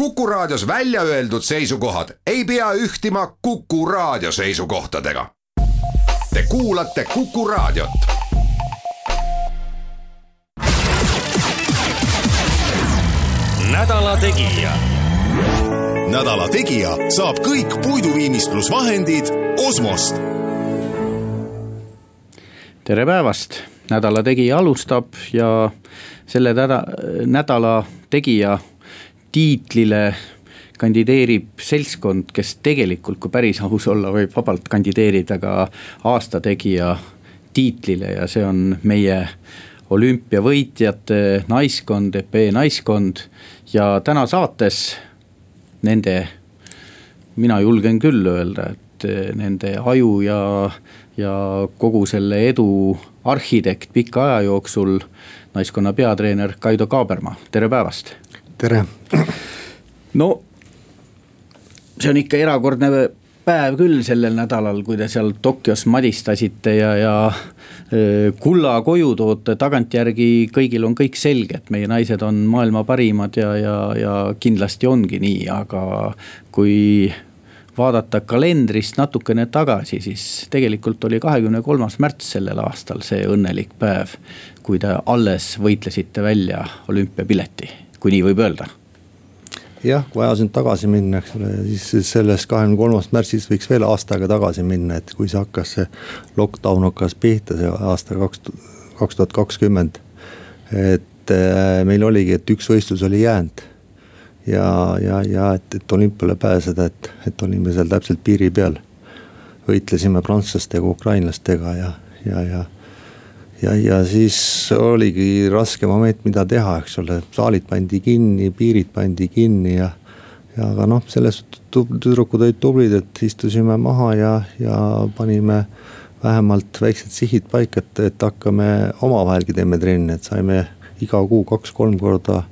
Kuku Raadios välja öeldud seisukohad ei pea ühtima Kuku Raadio seisukohtadega. Te kuulate Kuku Raadiot. nädala Tegija. nädala Tegija saab kõik puiduviimistlusvahendid Osmost. tere päevast, Nädala Tegija alustab ja selle nädala, nädala Tegija tiitlile kandideerib seltskond, kes tegelikult, kui päris aus olla, võib vabalt kandideerida ka aasta tegija tiitlile ja see on meie olümpiavõitjate naiskond, epee naiskond. ja täna saates nende, mina julgen küll öelda, et nende aju ja, ja kogu selle edu arhitekt pika aja jooksul. naiskonna peatreener Kaido Kaaberma, tere päevast tere. no see on ikka erakordne päev küll sellel nädalal, kui te seal Tokyos madistasite ja, ja kulla koju toote, tagantjärgi kõigil on kõik selge, et meie naised on maailma parimad ja, ja, ja kindlasti ongi nii, aga kui vaadata kalendrist natukene tagasi, siis tegelikult oli kahekümne kolmas märts sellel aastal see õnnelik päev. kui te alles võitlesite välja olümpiapileti kui nii võib öelda jah, kui ajas nüüd tagasi minna, eks ole, siis sellest kahekümne kolmandast märtsist võiks veel aasta aega tagasi minna, et kui see hakkas, see lockdown hakkas pihta, see aasta kaks, kaks tuhat kakskümmend. et äh, meil oligi, et üks võistlus oli jäänud. ja, ja, ja et, et olümpiale pääseda, et, et olime seal täpselt piiri peal. võitlesime prantslastega, ukrainlastega ja, ja, ja ja, ja siis oligi raske moment, mida teha, eks ole, saalid pandi kinni, piirid pandi kinni ja. ja aga noh, selles suhtes tüdrukud olid tublid, et istusime maha ja, ja panime vähemalt väiksed sihid paika, et, et hakkame omavahelgi teeme trenni, et saime iga kuu kaks-kolm korda.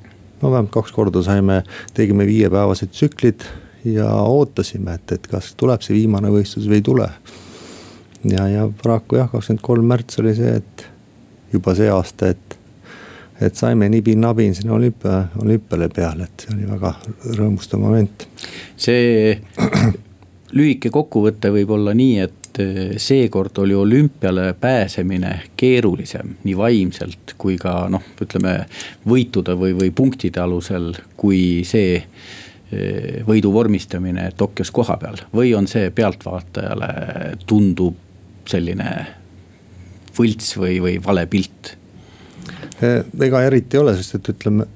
no vähemalt kaks korda saime, tegime viiepäevased tsüklid ja ootasime, et, et kas tuleb see viimane võistlus või ei tule. ja, ja paraku jah, kakskümmend kolm märts oli see, et juba see aasta, et, et saime nibin-nabin sinna olümpia, olümpiale peale, et see oli väga rõõmustav moment. see lühike kokkuvõte võib olla nii, et eh, seekord oli olümpiale pääsemine keerulisem nii vaimselt kui ka noh, ütleme võitude või, või punktide alusel, kui see eh, võidu vormistamine Tokyos kohapeal või on see pealtvaatajale tundub selline võlts või, või vale pilt? Eh, ega eriti ei ole, sest et ütleme,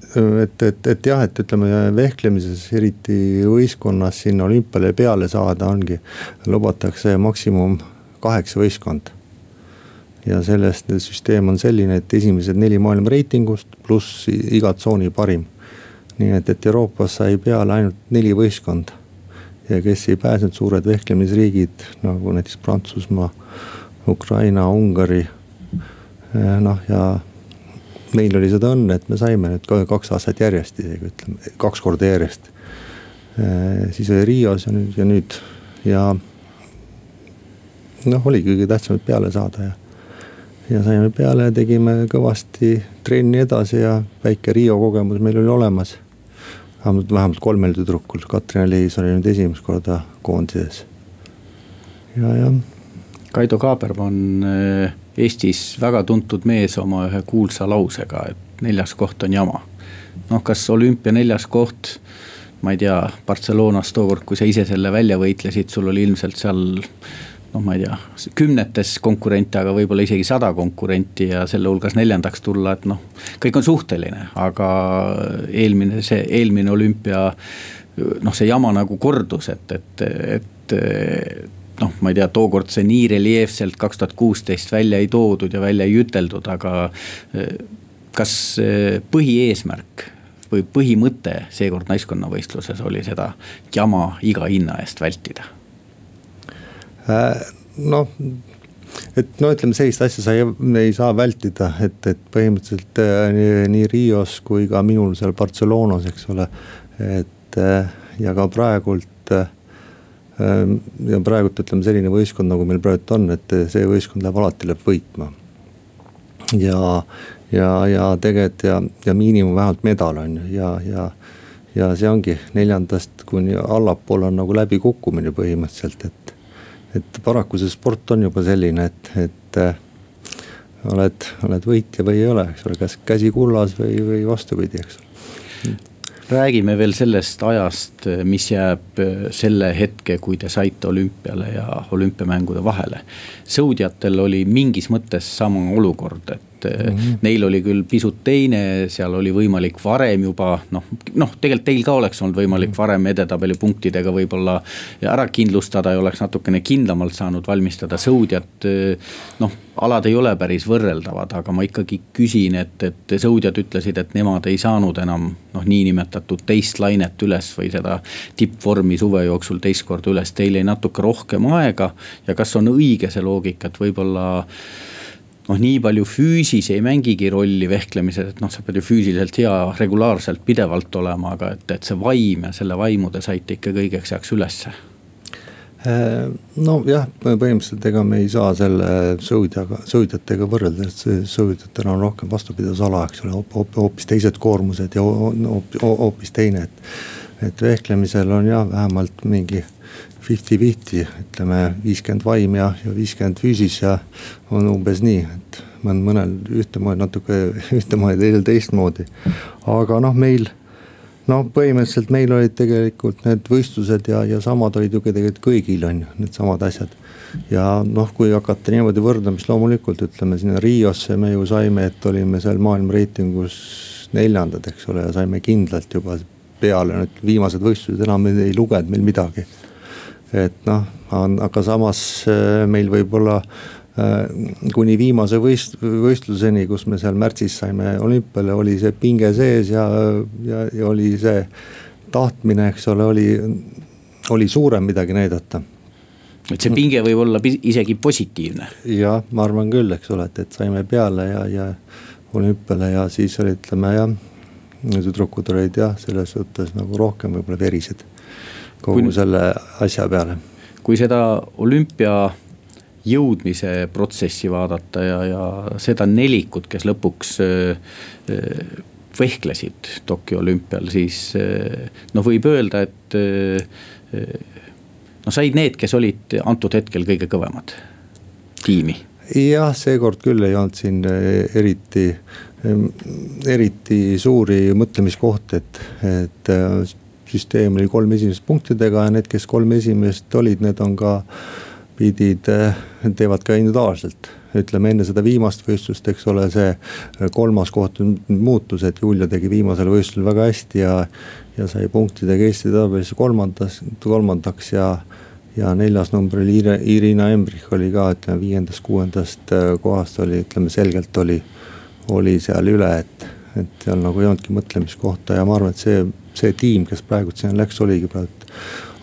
et, et, et jah, et ütleme vehklemises, eriti võistkonnas sinna olümpiale peale saada ongi, lubatakse maksimum kaheksa võistkonda ja sellest süsteem on selline, et esimesed neli maailma reitingust pluss iga tsooni parim. nii et, et Euroopas sai peale ainult neli võistkonda. ja kes ei pääsenud, suured vehklemisriigid nagu näiteks Prantsusmaa, Ukraina, Ungari. Eh, noh, ja meil oli seda õnne, et me saime nüüd kaks aastat järjest isegi ütleme, kaks korda järjest. Eh, siis oli Rios ja nüüd ja nüüd ja. noh, oligi kõige tähtsam, et peale saada ja. ja saime peale ja tegime kõvasti trenni edasi ja väike Riio kogemus meil oli olemas. vähemalt, vähemalt kolmel tüdrukul, Katrin Liis oli nüüd esimest korda koondises. ja, jah Kaido Kaaberma on eh, Eestis väga tuntud mees oma ühe kuulsa lausega, et neljas koht on jama. noh, kas olümpia neljas koht, ma ei tea, Barcelonas tookord, kui sa ise selle välja võitlesid, sul oli ilmselt seal noh, ma ei tea, kümnetes konkurente, aga võib-olla isegi sada konkurenti ja selle hulgas neljandaks tulla, et noh. kõik on suhteline, aga eelmine, see eelmine olümpia noh, see jama nagu kordus, et, et, et noh, ma ei tea, tookord see nii reljeefselt kaks tuhat kuusteist välja ei toodud ja välja ei üteldud, aga eh, kas eh, põhieesmärk või põhimõte seekord naiskonnavõistluses oli seda jama iga hinna eest vältida äh,? noh, et no ütleme, sellist asja sa ei, ei saa vältida, et, et põhimõtteliselt äh, nii, nii Rios kui ka minul seal Barcelonas, eks ole. et äh, ja ka praegult äh, ja praegult ütleme selline võistkond, nagu meil praegu on, et see võistkond läheb alati läheb võitma. ja, ja, ja tegelikult ja, ja miinimum vähemalt medal on ju ja, ja. ja see ongi neljandast kuni allapoole on nagu läbikukkumine põhimõtteliselt, et. et paraku see sport on juba selline, et, et äh, oled, oled võitja või ei ole, eks ole, kas käsi kullas või, või vastupidi, eks ole räägime veel sellest ajast, mis jääb selle hetke, kui te saite olümpiale ja olümpiamängude vahele. sõudjatel oli mingis mõttes sama olukord, et et mm -hmm. neil oli küll pisut teine, seal oli võimalik varem juba noh, noh, tegelikult teil ka oleks olnud võimalik mhm. varem edetabeli punktidega võib-olla ära kindlustada ja oleks natukene kindlamalt saanud valmistada sõudjat. noh, alad ei ole päris võrreldavad, aga ma ikkagi küsin, et, et sõudjad ütlesid, et nemad ei saanud enam noh, niinimetatud teist lainet üles või seda tippvormi suve jooksul teist korda üles, teil jäi natuke rohkem aega ja kas on õige see loogika, et võib-olla noh, nii palju füüsis ei mängigi rolli vehklemises, et noh, sa pead ju füüsiliselt hea regulaarselt pidevalt olema, aga et, et see vaim ja selle vaimu te saite ikka kõigeks ajaks ülesse äh, nojah, põhimõtteliselt ega me ei saa selle sõudjaga, sõudjatega võrrelda, sest sõudjatel on rohkem vastupidavusala, eks ole, hoopis teised koormused ja hoopis teine, et. et vehklemisel on jah, vähemalt mingi fifty-fifty, ütleme viiskümmend vaim ja, ja viiskümmend füüsis ja on umbes nii, et mõn, mõnel ühtemoodi, natuke ühtemoodi, teisel teistmoodi. aga noh, meil noh, põhimõtteliselt meil olid tegelikult need võistlused ja, ja samad olid ju tegelikult kõigil on ju, needsamad asjad. ja noh, kui hakata niimoodi võrdlema, siis loomulikult ütleme sinna Riosse me ju saime, et olime seal maailma reitingus neljandad, eks ole, ja saime kindlalt juba peale nüüd viimased võistlused enam ei lugenud meil midagi et noh, aga samas äh, meil võib-olla äh, kuni viimase võist-, võistluseni, kus me seal märtsis saime olümpiale, oli see pinge sees ja, ja, ja oli see tahtmine, eks ole, oli, oli suurem midagi näidata et see pinge võib olla isegi positiivne. jah, ma arvan küll, eks ole, et, et saime peale ja, ja olümpiale ja siis oli, ütleme jah, tüdrukud olid jah, selles suhtes nagu rohkem võib-olla verised kogu kui, selle asja peale. kui seda olümpia jõudmise protsessi vaadata ja, ja seda nelikut, kes lõpuks äh, äh, vehklesid Tokyo olümpial, siis äh, noh, võib öelda, et no said need, kes olid antud hetkel kõige kõvemad tiimi. jah, seekord küll ei olnud siin eriti, eriti suuri mõtlemiskohti, et, et süsteem oli kolm esimest punktidega ja need, kes kolm esimest olid, need on ka, pidid, eh, teevad ka individuaalselt ütleme enne seda viimast võistlust, eks ole, see kolmas koht muutus, et Julia tegi viimasel võistlusel väga hästi ja. ja sai punktidega Eesti tabelis kolmandas, kolmandaks ja, ja neljas number oli Irina Embrich oli ka ütleme viiendast-kuuendast eh, kohast oli, ütleme selgelt oli, oli seal üle, et. et seal nagu ei olnudki mõtlemiskohta ja ma arvan, et see see tiim, kes praegu sinna läks, oligi praegu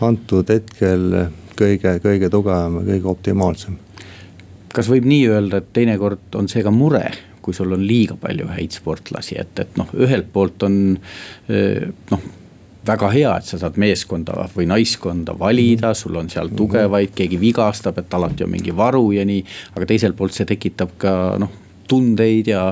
antud hetkel kõige, kõige tugevam ja kõige optimaalsem. kas võib nii öelda, et teinekord on see ka mure, kui sul on liiga palju häid sportlasi, et, et noh, ühelt poolt on noh väga hea, et sa saad meeskonda või naiskonda valida, sul on seal tugevaid, keegi vigastab, et alati on mingi varu ja nii. aga teiselt poolt see tekitab ka noh, tundeid ja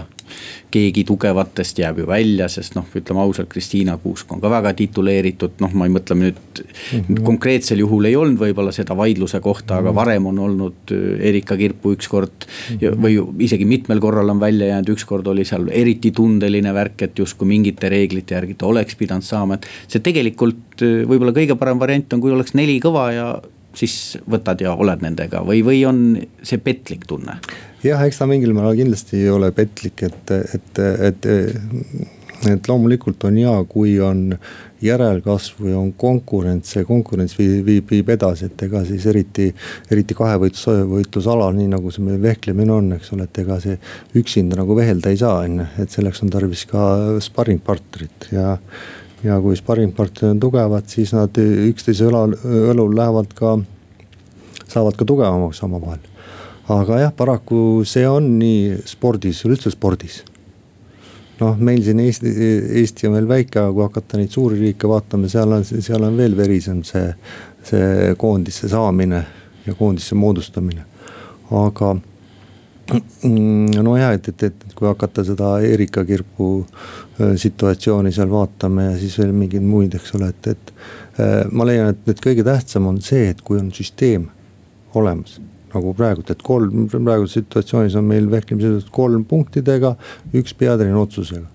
keegi tugevatest jääb ju välja, sest noh, ütleme ausalt, Kristiina Kuusk on ka väga tituleeritud, noh, ma ei mõtle nüüd mm. -hmm. konkreetsel juhul ei olnud võib-olla seda vaidluse kohta mm, -hmm. aga mhm. varem on olnud äh, Erika Kirpu ükskord mm. -hmm. või isegi mitmel korral on välja jäänud, ükskord oli seal eriti tundeline värk, et justkui mingite reeglite järgi ta oleks pidanud saama, et. see tegelikult äh, võib-olla kõige parem variant on, kui oleks neli kõva ja siis võtad ja oled nendega või, või on see petlik tunne? Jah, eks ta mingil määral kindlasti ei ole petlik, et, et, et, et loomulikult on hea, kui on järelkasv või on konkurents, see konkurents viib, viib, viib edasi, et ega siis eriti, eriti kahevõitlus, võitlusalal, nii nagu see meil vehklemine on, eks ole, et ega see üksinda nagu vehelda ei saa, on ju, et selleks on tarvis ka sparringpartnerit ja ja kui sparringpartnerid on tugevad, siis nad üksteise õlal, õlul lähevad ka, saavad ka tugevamaks omavahel aga jah, paraku see on nii spordis, üleüldse spordis. noh, meil siin Eesti, Eesti on veel väike, aga kui hakata neid suuri riike vaatama, seal on, seal on veel verisem see, see koondisse saamine ja koondisse moodustamine. aga Mm, nojah, et, et, et kui hakata seda Erika Kirpu äh, situatsiooni seal vaatama ja siis veel mingeid muid, eks ole, et, et. Äh, ma leian, et, et kõige tähtsam on see, et kui on süsteem olemas nagu praegu, et kolm, praeguses situatsioonis on meil vehklemisel kolm punktidega, üks peatreeneri otsusega.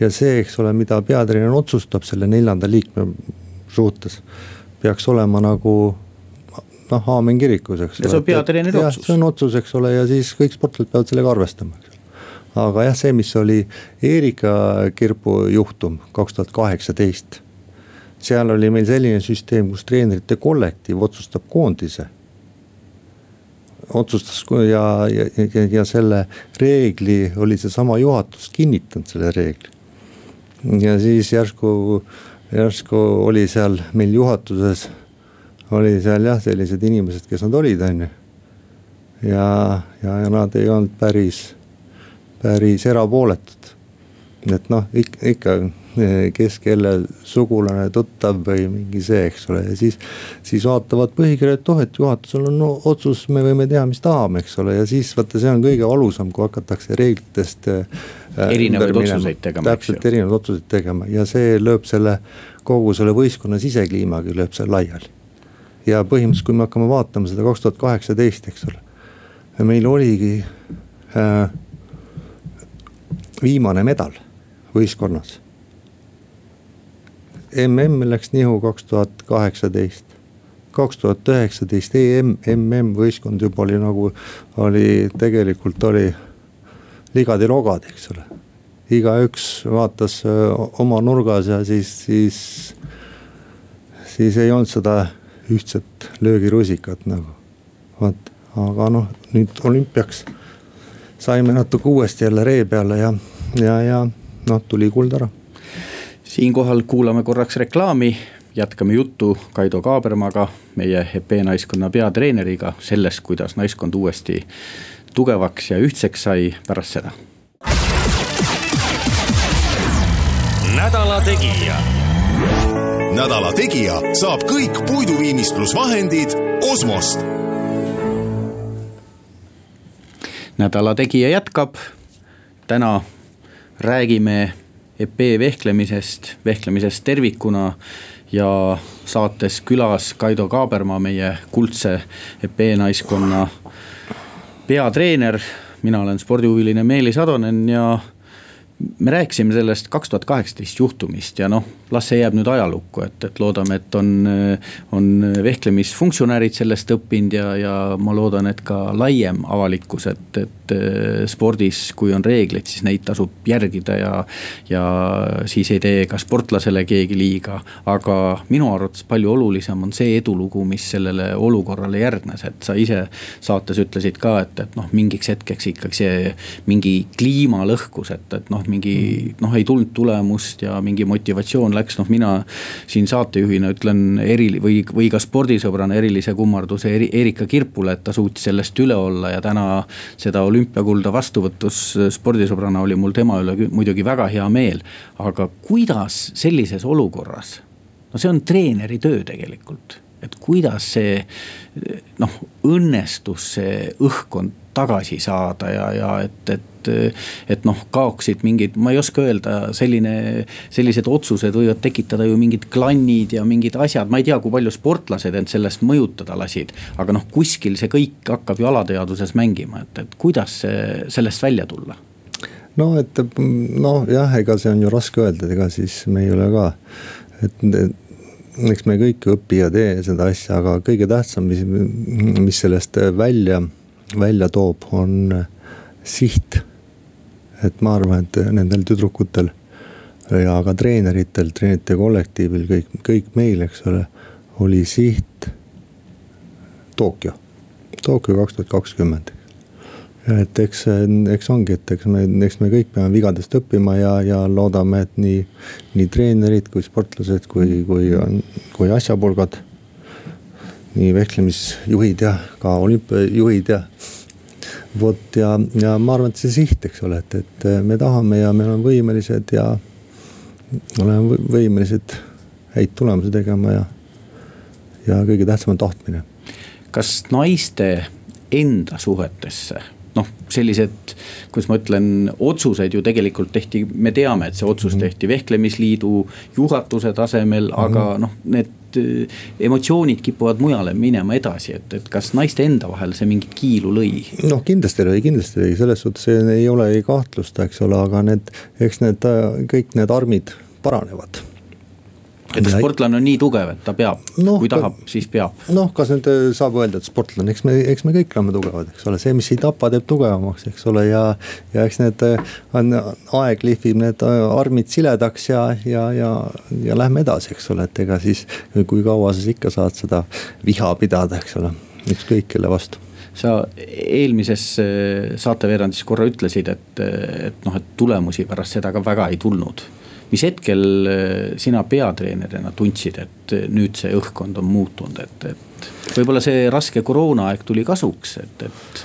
ja see, eks ole, mida peatreener otsustab selle neljanda liikme suhtes, peaks olema nagu noh, aamen kirikus, eks. ja see on peatreeneri otsus. see on otsus, eks ole, ja siis kõik sportlased peavad sellega arvestama, eks ole. aga jah, see, mis oli Erika Kirpu juhtum kaks tuhat kaheksateist. seal oli meil selline süsteem, kus treenerite kollektiiv otsustab koondise otsustas ja, ja, ja, ja selle reegli oli seesama juhatus kinnitanud, selle reegli. ja siis järsku, järsku oli seal meil juhatuses oli seal jah, sellised inimesed, kes nad olid, on ju. ja, ja, ja nad ei olnud päris, päris erapooletud. Et noh, ikka, ikka kes kelle sugulane, tuttav või mingi see, eks ole, ja siis. siis vaatavad põhikirja, et oh, et juhatusel on no, otsus, me võime teha, mis tahame, eks ole, ja siis vaata, see on kõige valusam, kui hakatakse reeglitest äh,. erinevaid otsuseid tegema. täpselt erinevaid otsuseid tegema ja see lööb selle kogu selle võistkonna sisekliimagi lööb see laiali ja põhimõtteliselt, kui me hakkame vaatama seda kaks tuhat kaheksateist, eks ole. meil oligi äh, viimane medal võistkonnas. MM läks nihu kaks tuhat kaheksateist kaks tuhat üheksateist EM, MM võistkond juba oli nagu, oli tegelikult oli ligad-rogad, eks ole. igaüks vaatas äh, oma nurgas ja siis, siis, siis ei olnud seda ühtset löögirusikat nagu. vot, aga noh, nüüd olümpiaks saime natuke uuesti jälle ree peale ja, ja, ja noh, tuli kuld ära. siinkohal kuulame korraks reklaami, jätkame juttu Kaido Kaabermaga, meie EP naiskonna peatreeneriga sellest, kuidas naiskond uuesti tugevaks ja ühtseks sai pärast seda. nädala Tegija nädala Tegija saab kõik puiduviimistlusvahendid Osmost. nädala Tegija jätkab, täna räägime EP vehklemisest, vehklemisest tervikuna ja saates külas Kaido Kaaberma, meie kuldse EP naiskonna peatreener. mina olen spordihuviline Meelis Atonen ja me rääkisime sellest kaks tuhat kaheksateist juhtumist ja noh, las see jääb nüüd ajalukku, et, et loodame, et on, on vehklemisfunktsionäärid sellest õppinud ja, ja ma loodan, et ka laiem avalikkus, et, et spordis, kui on reeglid, siis neid tasub järgida ja. ja siis ei tee ka sportlasele keegi liiga, aga minu arvates palju olulisem on see edulugu, mis sellele olukorrale järgnes, et sa ise saates ütlesid ka, et, et noh, mingiks hetkeks ikkagi see mingi kliima lõhkus, et, et noh, mingi noh, ei tulnud tulemust ja mingi motivatsioon läks. Noh mina siin saatejuhina ütlen eri või, või ka spordisõbrana erilise kummarduse eri, Erika Kirpule, et ta suutis sellest üle olla ja täna seda olümpiakulda vastuvõtus spordisõbrana oli mul tema üle muidugi väga hea meel. aga kuidas sellises olukorras, no see on treeneri töö tegelikult et kuidas see noh, õnnestus see õhkkond tagasi saada ja, ja et, et et noh, kaoksid mingid, ma ei oska öelda, selline, sellised otsused võivad tekitada ju mingid klannid ja mingid asjad, ma ei tea, kui palju sportlased end sellest mõjutada lasid. aga noh, kuskil see kõik hakkab ju alateadvuses mängima, et, et kuidas see, sellest välja tulla no et noh, jah, ega see on ju raske öelda, et ega siis me ei ole ka, et eks me kõik õpi ja tee seda asja, aga kõige tähtsam, mis, mis sellest välja, välja toob, on siht et ma arvan, et nendel tüdrukutel ja ka treeneritel, treenerite kollektiivil, kõik, kõik meil, eks ole, oli siht Tokyo, Tokyo kaks tuhat kakskümmend. et eks, eks ongi, et eks me, eks me kõik peame vigadest õppima ja, ja loodame, et nii, nii treenerid kui sportlased kui, kui, kui asjapulgad. nii vehklemisjuhid ja ka olümpiajuhid ja vot ja, ja ma arvan, et see siht, eks ole, et, et me tahame ja me oleme võimelised ja oleme võimelised häid tulemusi tegema ja, ja kõige tähtsam on tahtmine. kas naiste enda suhetesse noh, sellised, kuidas ma ütlen, otsused ju tegelikult tehti, me teame, et see otsus mhm. tehti vehklemisliidu juhatuse tasemel, aga mhm. noh, need äh, emotsioonid kipuvad mujale minema edasi, et, et kas naiste enda vahel see mingit kiilu lõi? noh, kindlasti lõi, kindlasti lõi, selles suhtes ei ole ei kahtlust, eks ole, aga need, eks need kõik need armid paranevad et sportlane on nii tugev, et ta peab no,, kui tahab, siis peab. noh, kas nüüd äh, saab öelda, et sportlane, eks me, eks me kõik oleme tugevad, eks ole, see, mis ei tapa, teeb tugevamaks, eks ole, ja. ja eks need äh, on, aeg lihvib need äh, armid siledaks ja, ja, ja, ja lähme edasi, eks ole, et ega siis. kui kaua sa siis ikka saad seda viha pidada, eks ole, ükskõik kelle vastu sa eelmises saateveerandis korra ütlesid, et, et noh, et tulemusi pärast seda ka väga ei tulnud mis hetkel eh, sina peatreenerina tundsid, et eh, nüüd see õhkkond on muutunud, et, et võib-olla see raske koroonaaeg tuli kasuks, et, et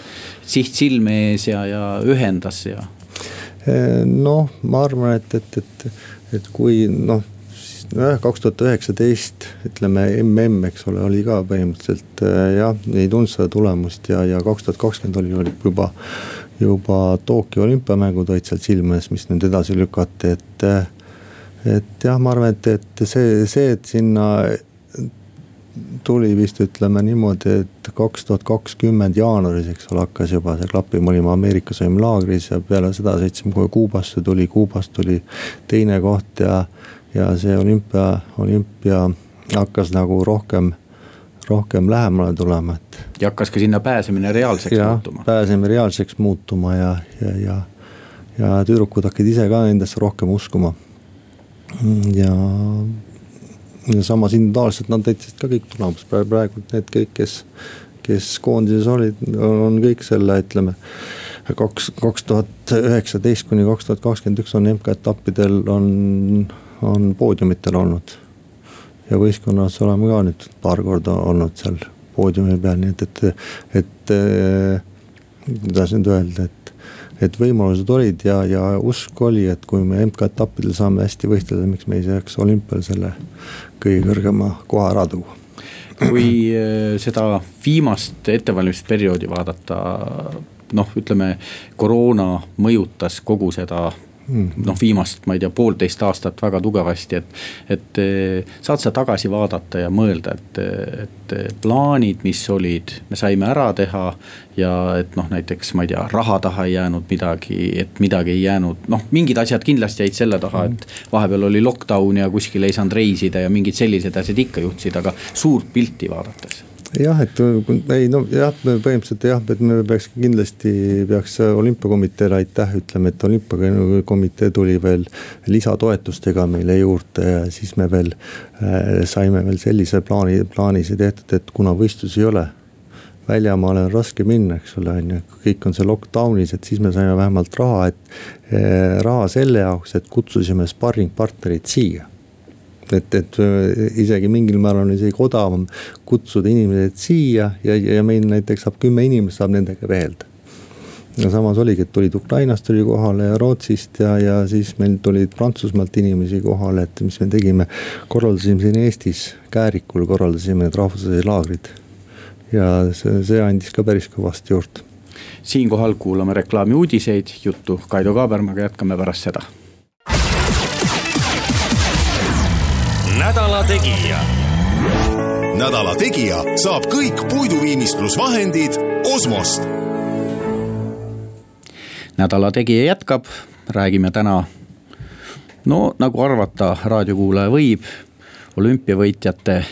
siht silme ees ja, ja ühendas ja. Eh, noh, ma arvan, et, et, et, et kui noh nojah, kaks tuhat üheksateist ütleme mm, eks ole, oli ka põhimõtteliselt jah, ei tundnud seda tulemust ja, ja kaks tuhat kakskümmend oli, oli juba. juba Tokyo olümpiamängud olid seal silme ees, mis nüüd edasi lükati, et et jah, ma arvan, et, et see, see, et sinna tuli vist ütleme niimoodi, et kaks tuhat kakskümmend jaanuaris, eks ole, hakkas juba see klappima, me olime Ameerikas olime laagris ja peale seda sõitsime kohe Kuubasse, tuli Kuubast tuli teine koht ja. ja see olümpia, olümpia hakkas nagu rohkem, rohkem lähemale tulema, et. ja hakkas ka sinna pääsemine reaalseks ja, muutuma. pääsemine reaalseks muutuma ja, ja, ja, ja tüdrukud hakkasid ise ka endasse rohkem uskuma ja, ja samas individuaalselt nad täitsid ka kõik tulemus, praegu need kõik, kes, kes koondises olid, on kõik selle, ütleme kaks, kaks tuhat üheksateist kuni kaks tuhat kakskümmend üks on MK-etappidel on, on poodiumitel olnud. ja võistkonnas oleme ka nüüd paar korda olnud seal poodiumi peal, nii et, et, et, et kuidas nüüd öelda, et et võimalused olid ja, ja usk oli, et kui me MK-etappidel saame hästi võistelda, miks me ei saaks olümpial selle kõige kõrgema koha ära tuua kui äh, seda viimast ettevalmistusperioodi vaadata, noh, ütleme koroona mõjutas kogu seda. Noh, viimast, ma ei tea, poolteist aastat väga tugevasti, et. et eh, saad sa tagasi vaadata ja mõelda, et, et plaanid, mis olid, me saime ära teha. ja et noh, näiteks ma ei tea, raha taha ei jäänud midagi, et midagi ei jäänud, noh, mingid asjad kindlasti jäid selle taha, et. vahepeal oli lockdown ja kuskile ei saanud reisida ja mingid sellised asjad ikka juhtusid, aga suurt pilti vaadates jah, et ei no jah, põhimõtteliselt jah, et me peaks kindlasti peaks olümpiakomiteele aitäh ütlema, et olümpiakomitee tuli veel lisatoetustega meile juurde ja siis me veel äh, saime veel sellise plaani, plaanisi tehtud, et kuna võistlusi ei ole väljamaale on raske minna, eks ole, on ju, kõik on see lockdown'is, et siis me saime vähemalt raha, et eh, raha selle jaoks, et kutsusime sparringpartnerid siia et, et äh, isegi mingil määral on isegi odavam kutsuda inimesed siia ja, ja meil näiteks saab kümme inimest saab nendega veelda. ja samas oligi, et tulid Ukrainast tuli kohale ja Rootsist ja, ja siis meil tulid Prantsusmaalt inimesi kohale, et mis me tegime. korraldasime siin Eestis, Käärikul korraldasime need rahvusvahelised laagrid. ja see, see andis ka päris kõvasti juurde siinkohal kuulame reklaami uudiseid, juttu Kaido Kaabermaga jätkame pärast seda nädala Tegija. nädala Tegija saab kõik puiduviimistlusvahendid Osmost. nädala Tegija jätkab, räägime täna. no nagu arvata, raadiokuulaja võib, olümpiavõitjate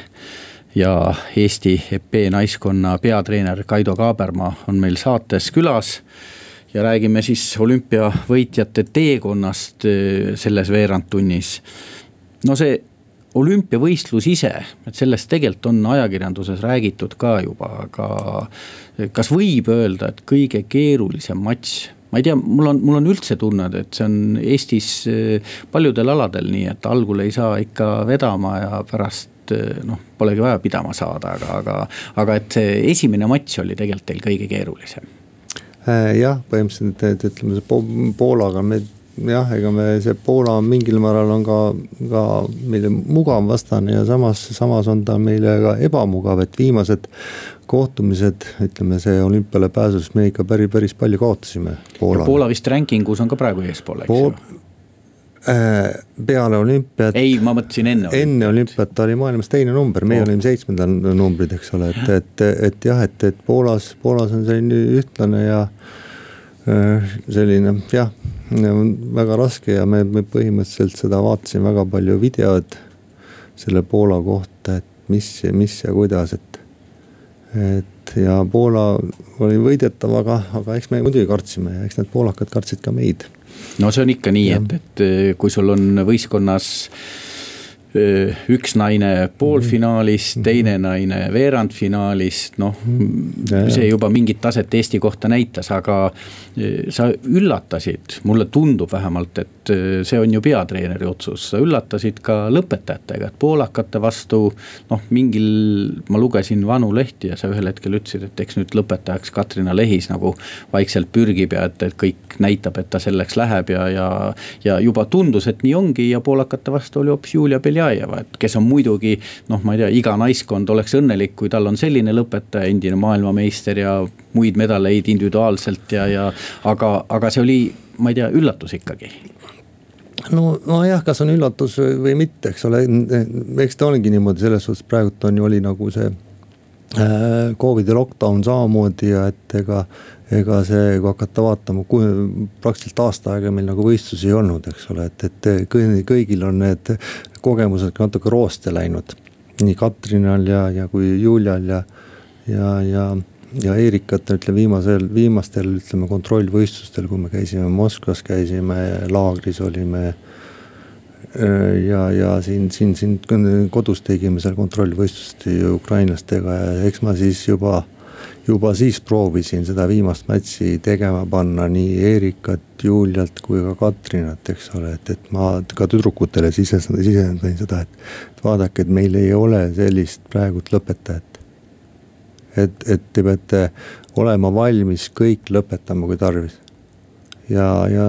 ja Eesti epee naiskonna peatreener Kaido Kaaberma on meil saates külas ja räägime siis olümpiavõitjate teekonnast eh, selles veerandtunnis. no see olümpiavõistlus ise, et sellest tegelikult on ajakirjanduses räägitud ka juba, aga kas võib öelda, et kõige keerulisem matš ma ei tea, mul on, mul on üldse tunne, et see on Eestis eh, paljudel aladel nii, et algul ei saa ikka vedama ja pärast eh, noh, polegi vaja pidama saada, aga, aga, aga et see esimene matš oli tegelikult teil kõige keerulisem. Äh, jah, põhimõtteliselt, et ütleme Poolaga me jah, ega me see Poola mingil määral on ka, ka meile mugav vastane ja samas, samas on ta meile ka ebamugav, et viimased kohtumised, ütleme see olümpiale pääsus, me ikka päris, päris palju kaotasime. Poola vist ranking us on ka praegu eespool, eks ju äh, peale olümpiat. ei, ma mõtlesin enne. enne olümpiat ta oli maailmas teine number, meie oh. olime seitsmendal numbrid, eks ole, et, et, et jah, et, et Poolas, Poolas on selline ühtlane ja selline jah, väga raske ja me, me põhimõtteliselt seda vaatasime väga palju videod selle Poola kohta, et mis, mis ja kuidas, et et ja Poola oli võidetav, aga, aga eks me muidugi kartsime ja eks need poolakad kartsid ka meid. no see on ikka nii, et, et kui sul on võistkonnas üks naine poolfinaalis, mhm. teine naine veerandfinaalis, noh. See juba mingit taset Eesti kohta näitas, aga sa üllatasid, mulle tundub vähemalt, et see on ju peatreeneri otsus, sa üllatasid ka lõpetajatega, et poolakate vastu. noh, mingil, ma lugesin vanu lehti ja sa ühel hetkel ütlesid, et eks nüüd lõpetajaks Katrina Lehis nagu vaikselt pürgib ja et, et kõik näitab, et ta selleks läheb ja, ja. ja juba tundus, et nii ongi ja poolakate vastu oli hoopis Julia Belja Beljajeva, et kes on muidugi noh, ma ei tea, iga naiskond oleks õnnelik, kui tal on selline lõpetaja, endine maailmameister ja muid medaleid individuaalselt ja, ja aga, aga see oli, ma ei tea, üllatus ikkagi. No, nojah, kas on üllatus või mitte, eks ole, eks ta ongi niimoodi selles suhtes, praegult on ju oli nagu see äh, Covidi lockdown samamoodi ja et ega ega see, kui hakata vaatama, praktiliselt aasta aega meil nagu võistlusi ei olnud, eks ole, et, et kõigil on need kogemused natuke rooste läinud. nii Katrinal ja, ja kui Julial ja, ja, ja, ja Erikatel ütleme viimasel, viimastel ütleme kontrollvõistlustel, kui me käisime Moskvas, käisime laagris olime ja, ja siin, siin, siin kodus tegime seal kontrollvõistlust ukrainlastega ja eks ma siis juba juba siis proovisin seda viimast matši tegema panna nii Erikat, Juliat kui ka Katrinat, eks ole, et, et ma ka tüdrukutele sisendasin, sisendasin seda, et. et vaadake, et meil ei ole sellist praegult lõpetajat. et, et te peate olema valmis kõik lõpetama, kui tarvis. ja, ja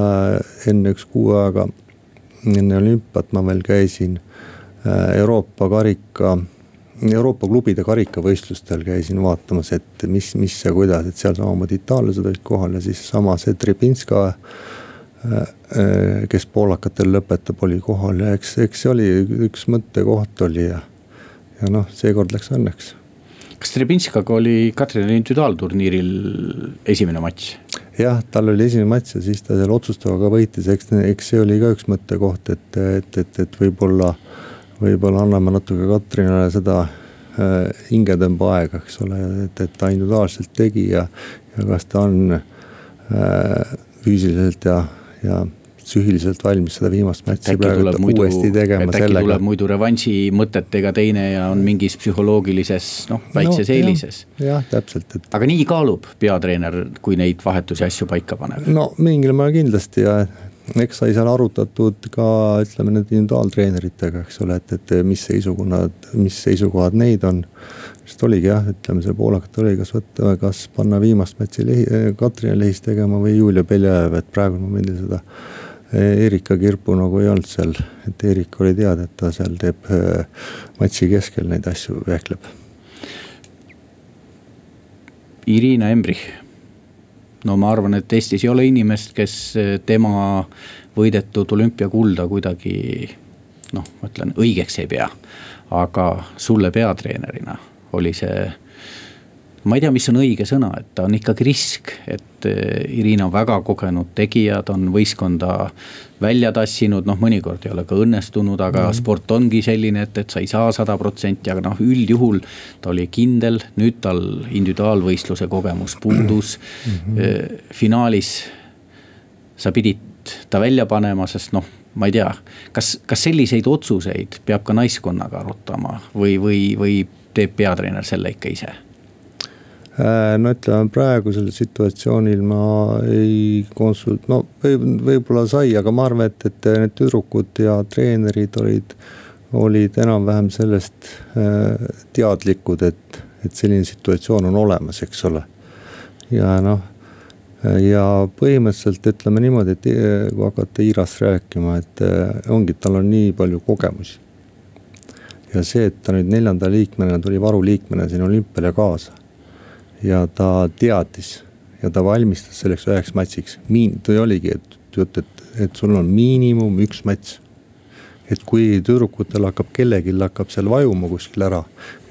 enne üks kuu aega, enne olümpiat ma veel käisin äh, Euroopa karika Euroopa klubide karikavõistlustel käisin vaatamas, et mis, mis ja kuidas, et seal samamoodi itaallased olid kohal ja siis sama see Trebinska. Äh, äh, kes poolakatel lõpetab, oli kohal ja eks, eks see oli üks mõttekoht oli ja, ja noh, seekord läks õnneks. kas Trebinskaga oli Katrini individuaalturniiril esimene matš? jah, tal oli esimene matš ja siis ta seal otsustavaga võitis, eks, eks see oli ka üks mõttekoht, et, et, et, et võib-olla võib-olla anname natuke Katrinale seda äh, hingetõmba aega, eks ole, et, et ta individuaalselt tegi ja, ja kas ta on äh, füüsiliselt ja, ja psüühiliselt valmis seda viimast matši praegu muidu, uuesti tegema sellega. tuleb muidu revanši mõtetega teine ja on mingis psühholoogilises noh, väikses no, eelises. jah, täpselt, et. aga nii kaalub peatreener, kui neid vahetusi asju paika paneb? no mingil määral kindlasti ja eks sai seal arutatud ka ütleme nende individuaaltreeneritega, eks ole, et, et mis seisukohad, mis seisukohad neid on. sest oligi jah, ütleme see poolakat oli, kas võtta, kas panna viimast matši lehi, Katrin Lehis tegema või Julia Beljajev, et praegu momendil seda. Erika Kirpu nagu ei olnud seal, et Eerik oli teada, et ta seal teeb matši keskel neid asju vehkleb. Irina Embrich no ma arvan, et Eestis ei ole inimest, kes eh, tema võidetud olümpiakulda kuidagi noh, ma ütlen õigeks ei pea. aga sulle peatreenerina oli see ma ei tea, mis on õige sõna, et ta on ikkagi risk, et eh, Irina on väga kogenud tegija, ta on võistkonda välja tassinud, noh, mõnikord ei ole ka õnnestunud, aga mm -hmm. sport ongi selline, et, et sa ei saa sada protsenti, aga noh, üldjuhul ta oli kindel, nüüd tal individuaalvõistluse kogemus puudus mm. -hmm. finaalis sa pidid ta välja panema, sest noh ma ei tea, kas, kas selliseid otsuseid peab ka naiskonnaga arutama või, või, või teeb peatreener selle ikka ise no ütleme praegusel situatsioonil ma ei konsult-, no võib, võib-olla sai, aga ma arvan, et, et need tüdrukud ja treenerid olid, olid enam-vähem sellest äh, teadlikud, et, et selline situatsioon on olemas, eks ole. ja noh, ja põhimõtteliselt ütleme niimoodi, et kui hakata Iirast rääkima, et ongi, tal on nii palju kogemusi. ja see, et ta nüüd neljanda liikmena tuli varuliikmena siin olümpiale kaasa. Ja ta teadis ja ta valmistas selleks üheks matsiks, miin-, ta oligi, et jutt, et, et sul on miinimum üks mats et kui tüdrukutel hakkab, kellelgi hakkab seal vajuma kuskil ära,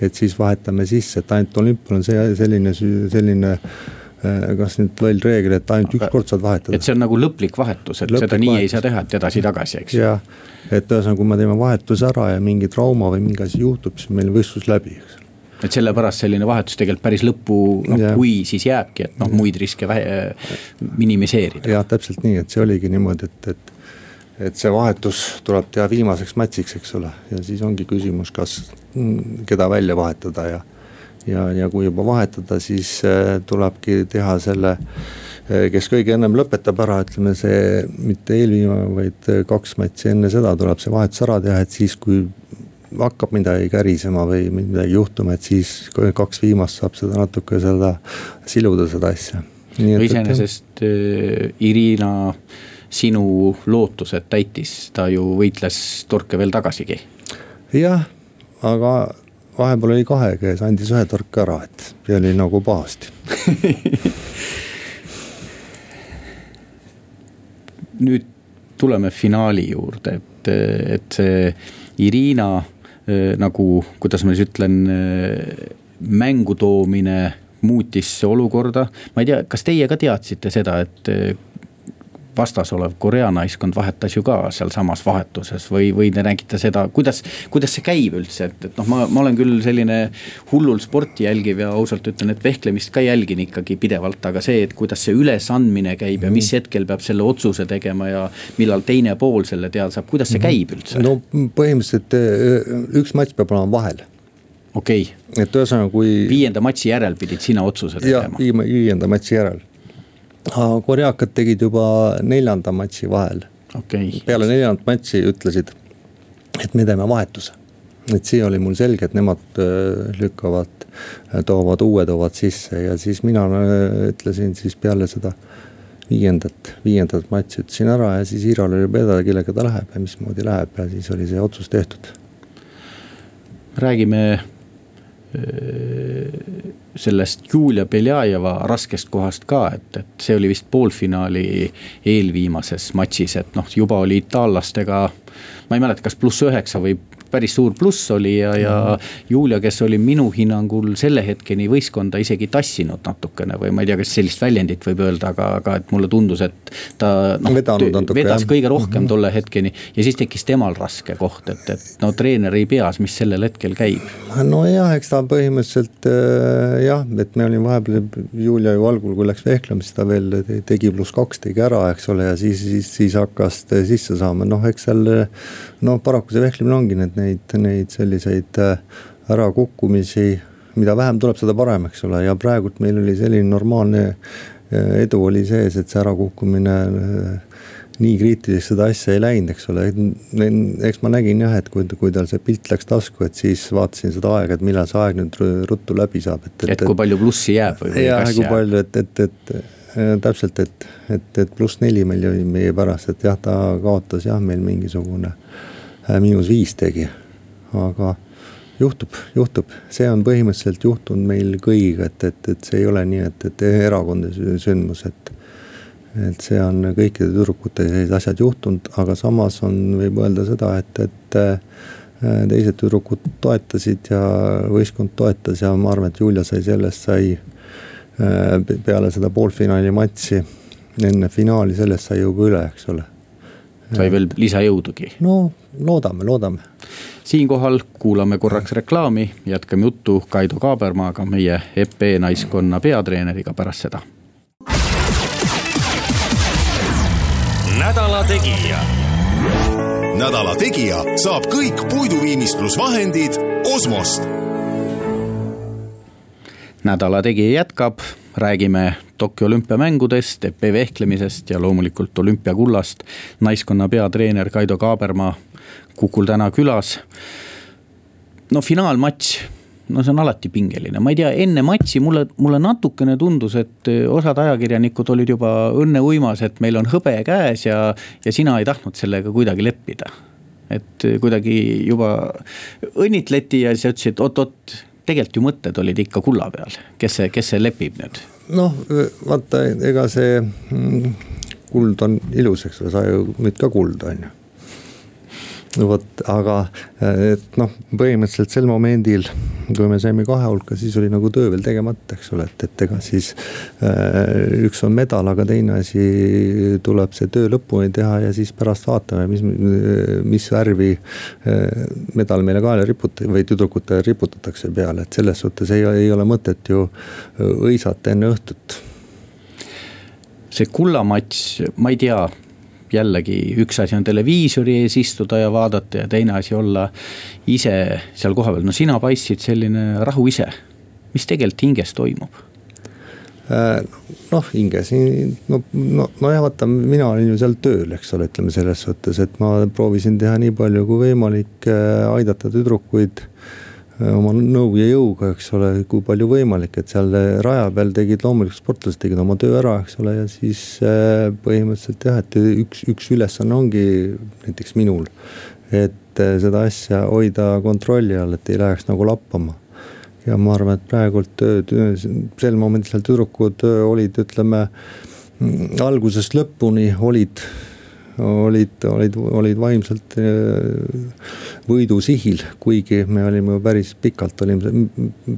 et siis vahetame sisse, et ainult olümpial on see selline, selline äh, kas nüüd loll reegel, et ainult üks kord saad vahetada. et see on nagu lõplik vahetus, et lõplik seda nii vahetus. ei saa teha, et edasi-tagasi, eks. jah, et ühesõnaga, kui me teeme vahetuse ära ja mingi trauma või mingi asi juhtub, siis meil võistlus läbi, eks et sellepärast selline vahetus tegelikult päris lõppu, noh kui siis jääbki, et noh muid riske vähe, minimiseerida. jah, täpselt nii, et see oligi niimoodi, et, et et see vahetus tuleb teha viimaseks matšiks, eks ole, ja siis ongi küsimus, kas, mm, keda välja vahetada ja. ja, ja kui juba vahetada, siis äh, tulebki teha selle, äh, kes kõige ennem lõpetab ära, ütleme see mitte eelviimane, vaid äh, kaks matši enne seda tuleb see vahetus ära teha, et siis kui hakkab midagi kärisema või midagi juhtuma, et siis kaks viimast saab seda natuke seda siluda seda asja. iseenesest Irina sinu lootused täitis, ta ju võitles torke veel tagasigi. jah, aga vahepeal oli kahe käes, andis ühe torke ära, et see oli nagu pahasti nüüd tuleme finaali juurde, et, et see Irina nagu, kuidas ma siis ütlen, eh, mängu toomine muutis olukorda. ma ei tea, kas teie ka teadsite seda, et eh, vastas olev Korea naiskond vahetas ju ka sealsamas vahetuses või, või te nägite seda, kuidas, kuidas see käib üldse, et, et noh, ma, ma olen küll selline hullult sporti jälgiv ja ausalt ütlen, et vehklemist ka jälgin ikkagi pidevalt, aga see, et kuidas see ülesandmine käib ja mis mhm. hetkel peab selle otsuse tegema ja millal teine pool selle teada saab, kuidas see mhm. käib üldse? no põhimõtteliselt eh, üks matš peab olema vahel okei okay.. et ühesõnaga, kui. viienda matši järel pidid sina otsuse tegema. viienda matši järel koreakad tegid juba neljanda matši vahel okay.. peale neljandat matši ütlesid, et me teeme vahetuse. et see oli mul selge, et nemad äh, lükkavad, äh, toovad uue, toovad sisse ja siis mina äh, ütlesin siis peale seda viiendat, viiendat matši ütlesin ära ja siis Iral oli peale, kellega ta läheb ja mismoodi läheb ja siis oli see otsus tehtud. räägime sellest Julia Beljajeva raskest kohast ka, et, et see oli vist poolfinaali eelviimases matšis, et noh, juba oli itaallastega. ma ei mäleta, kas pluss üheksa või päris suur pluss oli ja, ja Julia, kes oli minu hinnangul selle hetkeni võistkonda isegi tassinud natukene või ma ei tea, kas sellist väljendit võib öelda, aga, aga et mulle tundus, et ta noh, vedas jah. kõige rohkem mm -hmm. tolle hetkeni ja siis tekkis temal raske koht, et, et no treeneri peas, mis sellel hetkel käib. nojah, eks ta põhimõtteliselt äh, jah, et me olime vahepeal, Julia ju algul, kui läks vehklema, siis ta veel tegi pluss kaks tegi ära, eks ole, ja siis, siis, siis hakkas sisse saama, noh, eks seal noh, paraku see vehklemine ongi need neid, neid selliseid äh, ärakukkumisi, mida vähem tuleb, seda parem, eks ole, ja praegult meil oli selline normaalne äh, edu oli sees, et see ärakukkumine äh, nii kriitiliseks seda asja ei läinud, eks ole, eks ma nägin jah, et kui, kui tal see pilt läks tasku, et siis vaatasin seda aega, et millal see aeg nüüd ruttu läbi saab, et, et. et kui palju plussi jääb või, või jah, kas kui jääb? palju, et, et, et täpselt, et, et, et pluss neli meil oli meie pärast, et jah, ta kaotas jah, meil mingisugune Äh, miinus viis tegi. aga juhtub, juhtub, see on põhimõtteliselt juhtunud meil kõigiga, et, et, et see ei ole nii, et, et erakondade sündmus, et. et see on kõikide tüdrukutega sellised asjad juhtunud, aga samas on, võib öelda seda, et, et äh, teised tüdrukud toetasid ja võistkond toetas ja ma arvan, et Julia sai sellest, sai äh, peale seda poolfinaali matši, enne finaali, sellest sai ju ka üle, eks ole. Sai veel lisajõudugi. no loodame, loodame. siinkohal kuulame korraks reklaami, jätkame juttu Kaido Kaabermaaga, meie EP naiskonna peatreeneriga pärast seda. nädala Tegija. nädala Tegija saab kõik puiduviimistlusvahendid Osmost. nädala Tegija jätkab, räägime Tokyo olümpiamängudest, epee vehklemisest ja loomulikult olümpiakullast. naiskonna peatreener Kaido Kaabermaa Kukul täna külas. no finaalmatš, no see on alati pingeline, ma ei tea, enne matši mulle, mulle natukene tundus, et osad ajakirjanikud olid juba õnneuimas, et meil on hõbe käes ja, ja sina ei tahtnud sellega kuidagi leppida. et kuidagi juba õnnitleti ja siis ütlesid oot-oot, tegelikult ju mõtted olid ikka kulla peal, kes see, kes see lepib nüüd? Noh, vaata, ega see mm, kuld on ilus, eks ole, sa ju müüd ka kulda, on ju vot, aga et noh, põhimõtteliselt sel momendil, kui me saime kahe hulka, siis oli nagu töö veel tegemata, eks ole, et, et ega siis äh,. üks on medal, aga teine asi tuleb see töö lõpuni teha ja siis pärast vaatame, mis, mis värvi äh, medal meile kaela riputa- või tüdrukutele riputatakse peale, et selles suhtes ei, ei ole mõtet ju hõisata enne õhtut see kullamatš, ma ei tea jällegi üks asi on televiisori ees istuda ja vaadata ja teine asi olla ise seal kohapeal, no sina paistsid selline rahuise. mis tegelikult hinges toimub? Äh, noh, hinges, no, no, nojah, vaata, mina olin ju seal tööl, eks ole, ütleme selles suhtes, et ma proovisin teha nii palju kui võimalik, äh, aidata tüdrukuid Äh, oma nõu ja jõuga, eks ole, kui palju võimalik, et seal raja peal tegid loomulikult sportlased tegid oma töö ära, eks ole, ja siis äh, põhimõtteliselt jah, et üks, üks ülesanne ongi näiteks minul. et äh, seda asja hoida kontrolli all, et ei läheks nagu lappama. ja ma arvan, et praegult sel momendil seal tüdrukud olid, ütleme mm, algusest lõpuni olid olid, olid, olid vaimselt äh, võidusihil, kuigi me olime ju päris pikalt, olime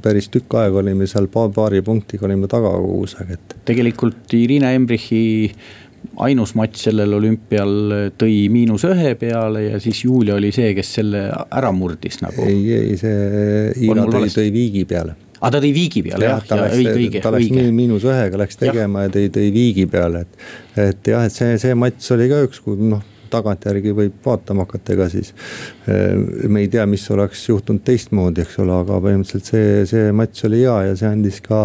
päris tükk aega olime seal paari punktiga olime taga kogu aeg, et. tegelikult Irina Embrichi ainus matš sellel olümpial tõi miinus ühe peale ja siis Julia oli see, kes selle ära murdis nagu. ei, ei see Hiina tõi, tõi viigi peale aa, ah, ta tõi viigi peale jah, ja, ja õige, õige. ta läks miinus ühega läks tegema ja, ja tõi, tõi viigi peale, et. et jah, et see, see matš oli ka üks, kui noh tagantjärgi võib vaatama hakata, ega siis eh, me ei tea, mis oleks juhtunud teistmoodi, eks ole, aga põhimõtteliselt see, see matš oli hea ja see andis ka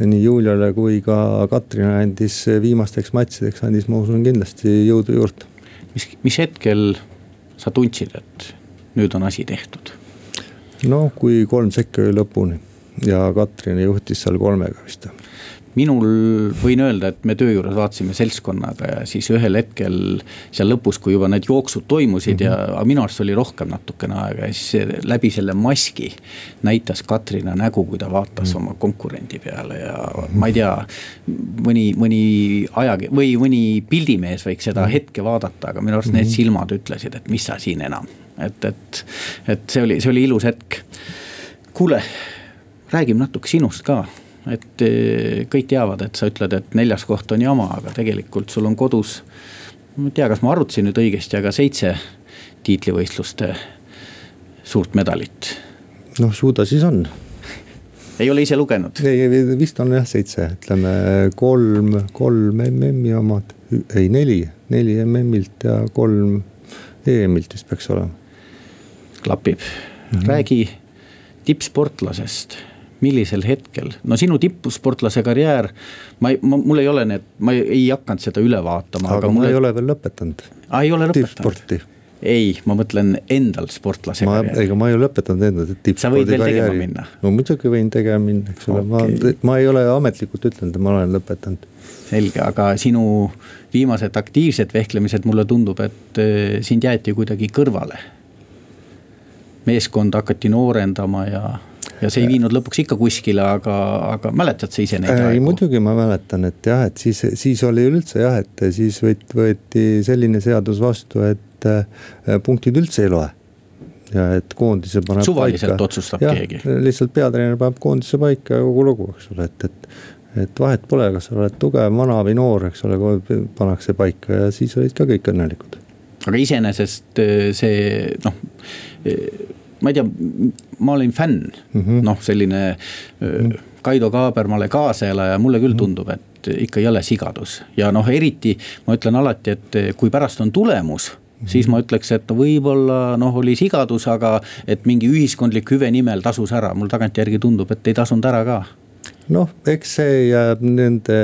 nii Juliale kui ka Katrile andis viimasteks matšideks andis, ma usun, kindlasti jõudu juurde. mis, mis hetkel sa tundsid, et nüüd on asi tehtud? no kui kolm sekka oli lõpuni ja Katrin juhtis seal kolmega vist minul võin öelda, et me töö juures vaatasime seltskonnaga ja siis ühel hetkel seal lõpus, kui juba need jooksud toimusid mm -hmm. ja, aga minu arust oli rohkem natukene aega ja siis läbi selle maski. näitas Katrina nägu, kui ta vaatas mm -hmm. oma konkurendi peale ja -hmm. ma ei tea. mõni, mõni aja või mõni pildimees võiks seda -hmm. hetke vaadata, aga minu arust mm -hmm. need mhm. silmad ütlesid, et mis sa siin enam. et, et, et see oli, see oli ilus hetk. kuule räägime natuke sinust ka et eh, kõik teavad, et sa ütled, et neljas koht on jama, aga tegelikult sul on kodus. ma ei tea, kas ma arvutasin nüüd õigesti, aga seitse tiitlivõistluste suurt medalit. noh, su ta siis on. ei ole ise lugenud? ei, vist on jah seitse, ütleme kolm, kolm MM-i omad, ei neli, neli MM-ilt ja kolm EM-ilt vist peaks olema. klapib mm, -hmm. räägi tippsportlasest millisel hetkel, no sinu tippsportlase karjäär. ma ei, mul ei ole need, ma ei, hakanud seda üle vaatama. aga, aga mul ei ole veel lõpetanud. aa, ei ole lõpetanud? ei, ma mõtlen endal sportlase ma, karjääri. ega ma ei ole lõpetanud enda tippspordi sa võid veel tegema minna? no muidugi võin tegema minna, eks ole okay., ma, ma ei ole ametlikult ütelnud, et ma olen lõpetanud. selge, aga sinu viimased aktiivsed vehklemised, mulle tundub, et eh, sind jäeti kuidagi kõrvale. meeskonda hakati noorendama ja ja see ei viinud lõpuks ikka kuskile, aga, aga mäletad sa ise neid aegu? ei muidugi ma mäletan, et jah, et siis, siis oli üldse jah, et siis võeti, võeti selline seadus vastu, et äh, punktid üldse ei loe ja et koondise paneb suvaliselt paika. otsustab ja, keegi. lihtsalt peatreener paneb koondise paika ja kogu lugu, eks ole, et, et. et vahet pole, kas sa oled tugev, vana või noor, eks ole, pannakse paika ja siis olid ka kõik õnnelikud. aga iseenesest äh, see noh ma ei tea, ma olin fänn mm -hmm., noh, selline mm. Kaido Kaabermale kaaselaja, mulle küll mhm. tundub, et ikka jõle sigadus ja noh, eriti ma ütlen alati, et kui pärast on tulemus Mm -hmm. siis ma ütleks, et võib-olla noh, oli sigadus, aga et mingi ühiskondlik hüve nimel tasus ära, mul tagantjärgi tundub, et ei tasunud ära ka. noh, eks see jääb nende,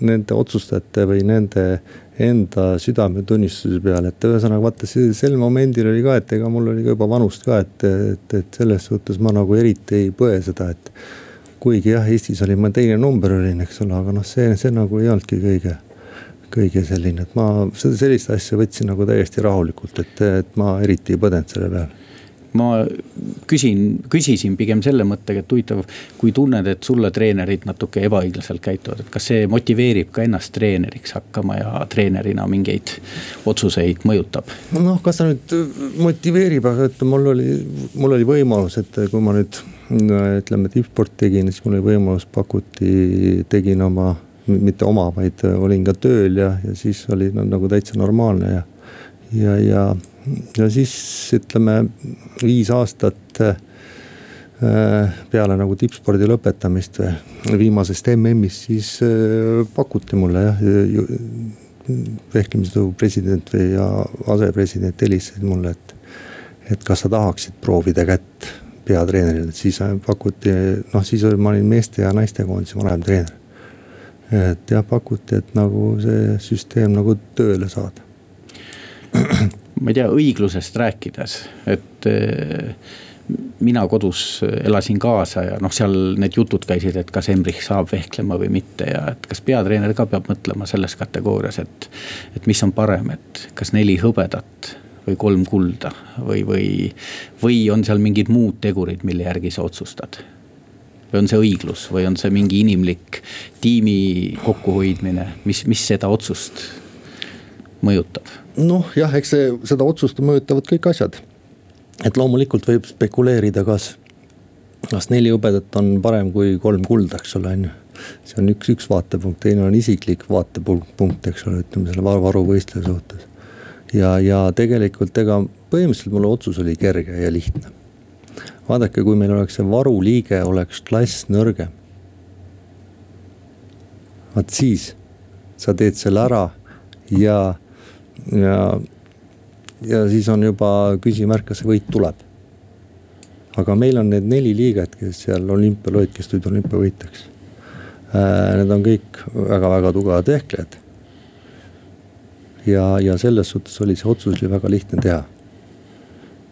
nende otsustajate või nende enda südametunnistuse peale, et ühesõnaga vaata sel momendil oli ka, et ega mul oli ka juba vanust ka, et, et, et selles suhtes ma nagu eriti ei põe seda, et. kuigi jah, Eestis oli ma teine number olin, eks ole, aga noh, see, see nagu ei olnudki kõige, kõige selline, et ma seda sellist asja võtsin nagu täiesti rahulikult, et, et ma eriti ei põdenud selle peale ma küsin, küsisin pigem selle mõttega, et huvitav, kui tunned, et sulle treenerid natuke ebaõiglaselt käituvad, et kas see motiveerib ka ennast treeneriks hakkama ja treenerina mingeid otsuseid mõjutab? noh, kas ta nüüd motiveerib, aga et mul oli, mul oli võimalus, et kui ma nüüd ütleme tippsport tegin, siis mul oli võimalus, pakuti, tegin oma, mitte oma, vaid olin ka tööl ja, ja siis oli no, nagu täitsa normaalne ja, ja, ja ja siis ütleme viis aastat äh, peale nagu tippspordi lõpetamist või viimasest MM-ist, siis äh, pakuti mulle jah. vehklemisliidu president või ja asepresident helistasid mulle, et, et kas sa tahaksid proovida kätt peatreeneril, et siis pakuti, noh siis oli, ma olin meeste ja naiste koondise vanemtreener. et jah, pakuti, et nagu see süsteem nagu tööle saada ma ei tea, õiglusest rääkides, et eh, mina kodus elasin kaasa ja noh, seal need jutud käisid, et kas Embrich saab vehklema või mitte ja et kas peatreener ka peab mõtlema selles kategoorias, et. et mis on parem, et kas neli hõbedat või kolm kulda või, või, või on seal mingid muud tegurid, mille järgi sa otsustad või on see õiglus või on see mingi inimlik tiimi kokkuhoidmine, mis, mis seda otsust mõjutab? Noh jah, eks see, seda otsust mõjutavad kõik asjad. et loomulikult võib spekuleerida, kas, kas neli hõbedat on parem kui kolm kulda, eks ole, on ju. see on üks, üks vaatepunkt, teine on isiklik vaatepunkt, eks ole, ütleme selle varuvõistluse suhtes. ja, ja tegelikult ega põhimõtteliselt mulle otsus oli kerge ja lihtne. vaadake, kui meil oleks see varuliige oleks klass nõrgem. vaat siis sa teed selle ära ja ja, ja siis on juba küsimärk, kas see võit tuleb. aga meil on need neli liiget, kes seal olümpial olid, kes tulid olümpiavõitjaks äh,. Need on kõik väga-väga tugevad vehklejad. ja, ja selles suhtes oli see otsus oli väga lihtne teha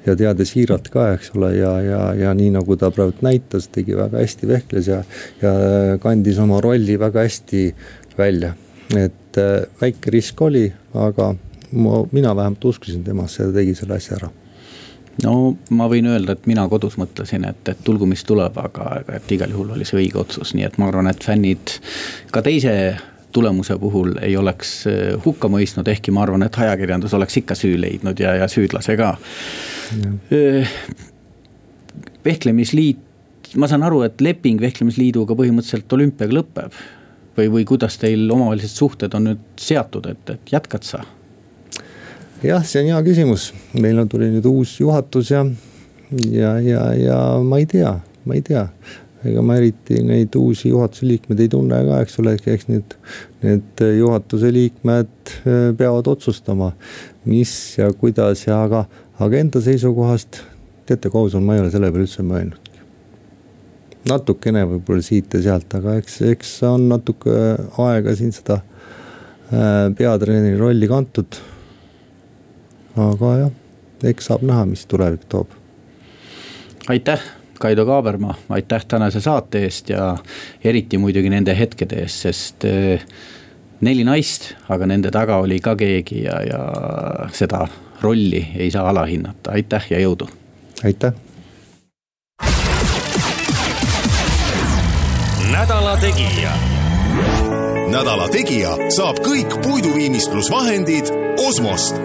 ja teades Hiirat ka, eks ole, ja, ja, ja nii nagu ta praegu näitas, tegi väga hästi vehkles ja, ja kandis oma rolli väga hästi välja. et äh, väike risk oli, aga ma, mina vähemalt uskusin temasse ja tegi selle asja ära no ma võin öelda, et mina kodus mõtlesin, et, et tulgu, mis tuleb, aga, aga et igal juhul oli see õige otsus, nii et ma arvan, et fännid ka teise tulemuse puhul ei oleks äh, hukka mõistnud, ehkki ma arvan, et ajakirjandus oleks ikka süü leidnud ja, ja süüdlase ka. Äh, vehklemisliit, ma saan aru, et leping vehklemisliiduga põhimõtteliselt olümpiaga lõpeb. või, või kuidas teil omavahelised suhted on nüüd seatud, et, et jätkad sa? Jah, see on hea küsimus, meil on, tuli nüüd uus juhatus ja, ja, ja, ja ma ei tea, ma ei tea. Ega ma eriti neid uusi juhatuse liikmeid ei tunne ka, eks ole, eks need, need juhatuse liikmed äh, peavad otsustama, mis ja kuidas ja aga, aga enda seisukohast, teate, kui aus on, ma ei ole selle peale üldse mõelnudki. natukene võib-olla siit ja sealt, aga eks, eks on natuke aega siin seda äh, peatreeneri rolli kantud aga jah, eks saab näha, mis tulevik toob. aitäh, Kaido Kaaberma, aitäh tänase saate eest ja eriti muidugi nende hetkede eest, sest eh, neli naist, aga nende taga oli ka keegi ja, ja seda rolli ei saa alahinnata, aitäh ja jõudu. aitäh. nädala Tegija. nädala Tegija saab kõik puiduviimistlusvahendid Osmost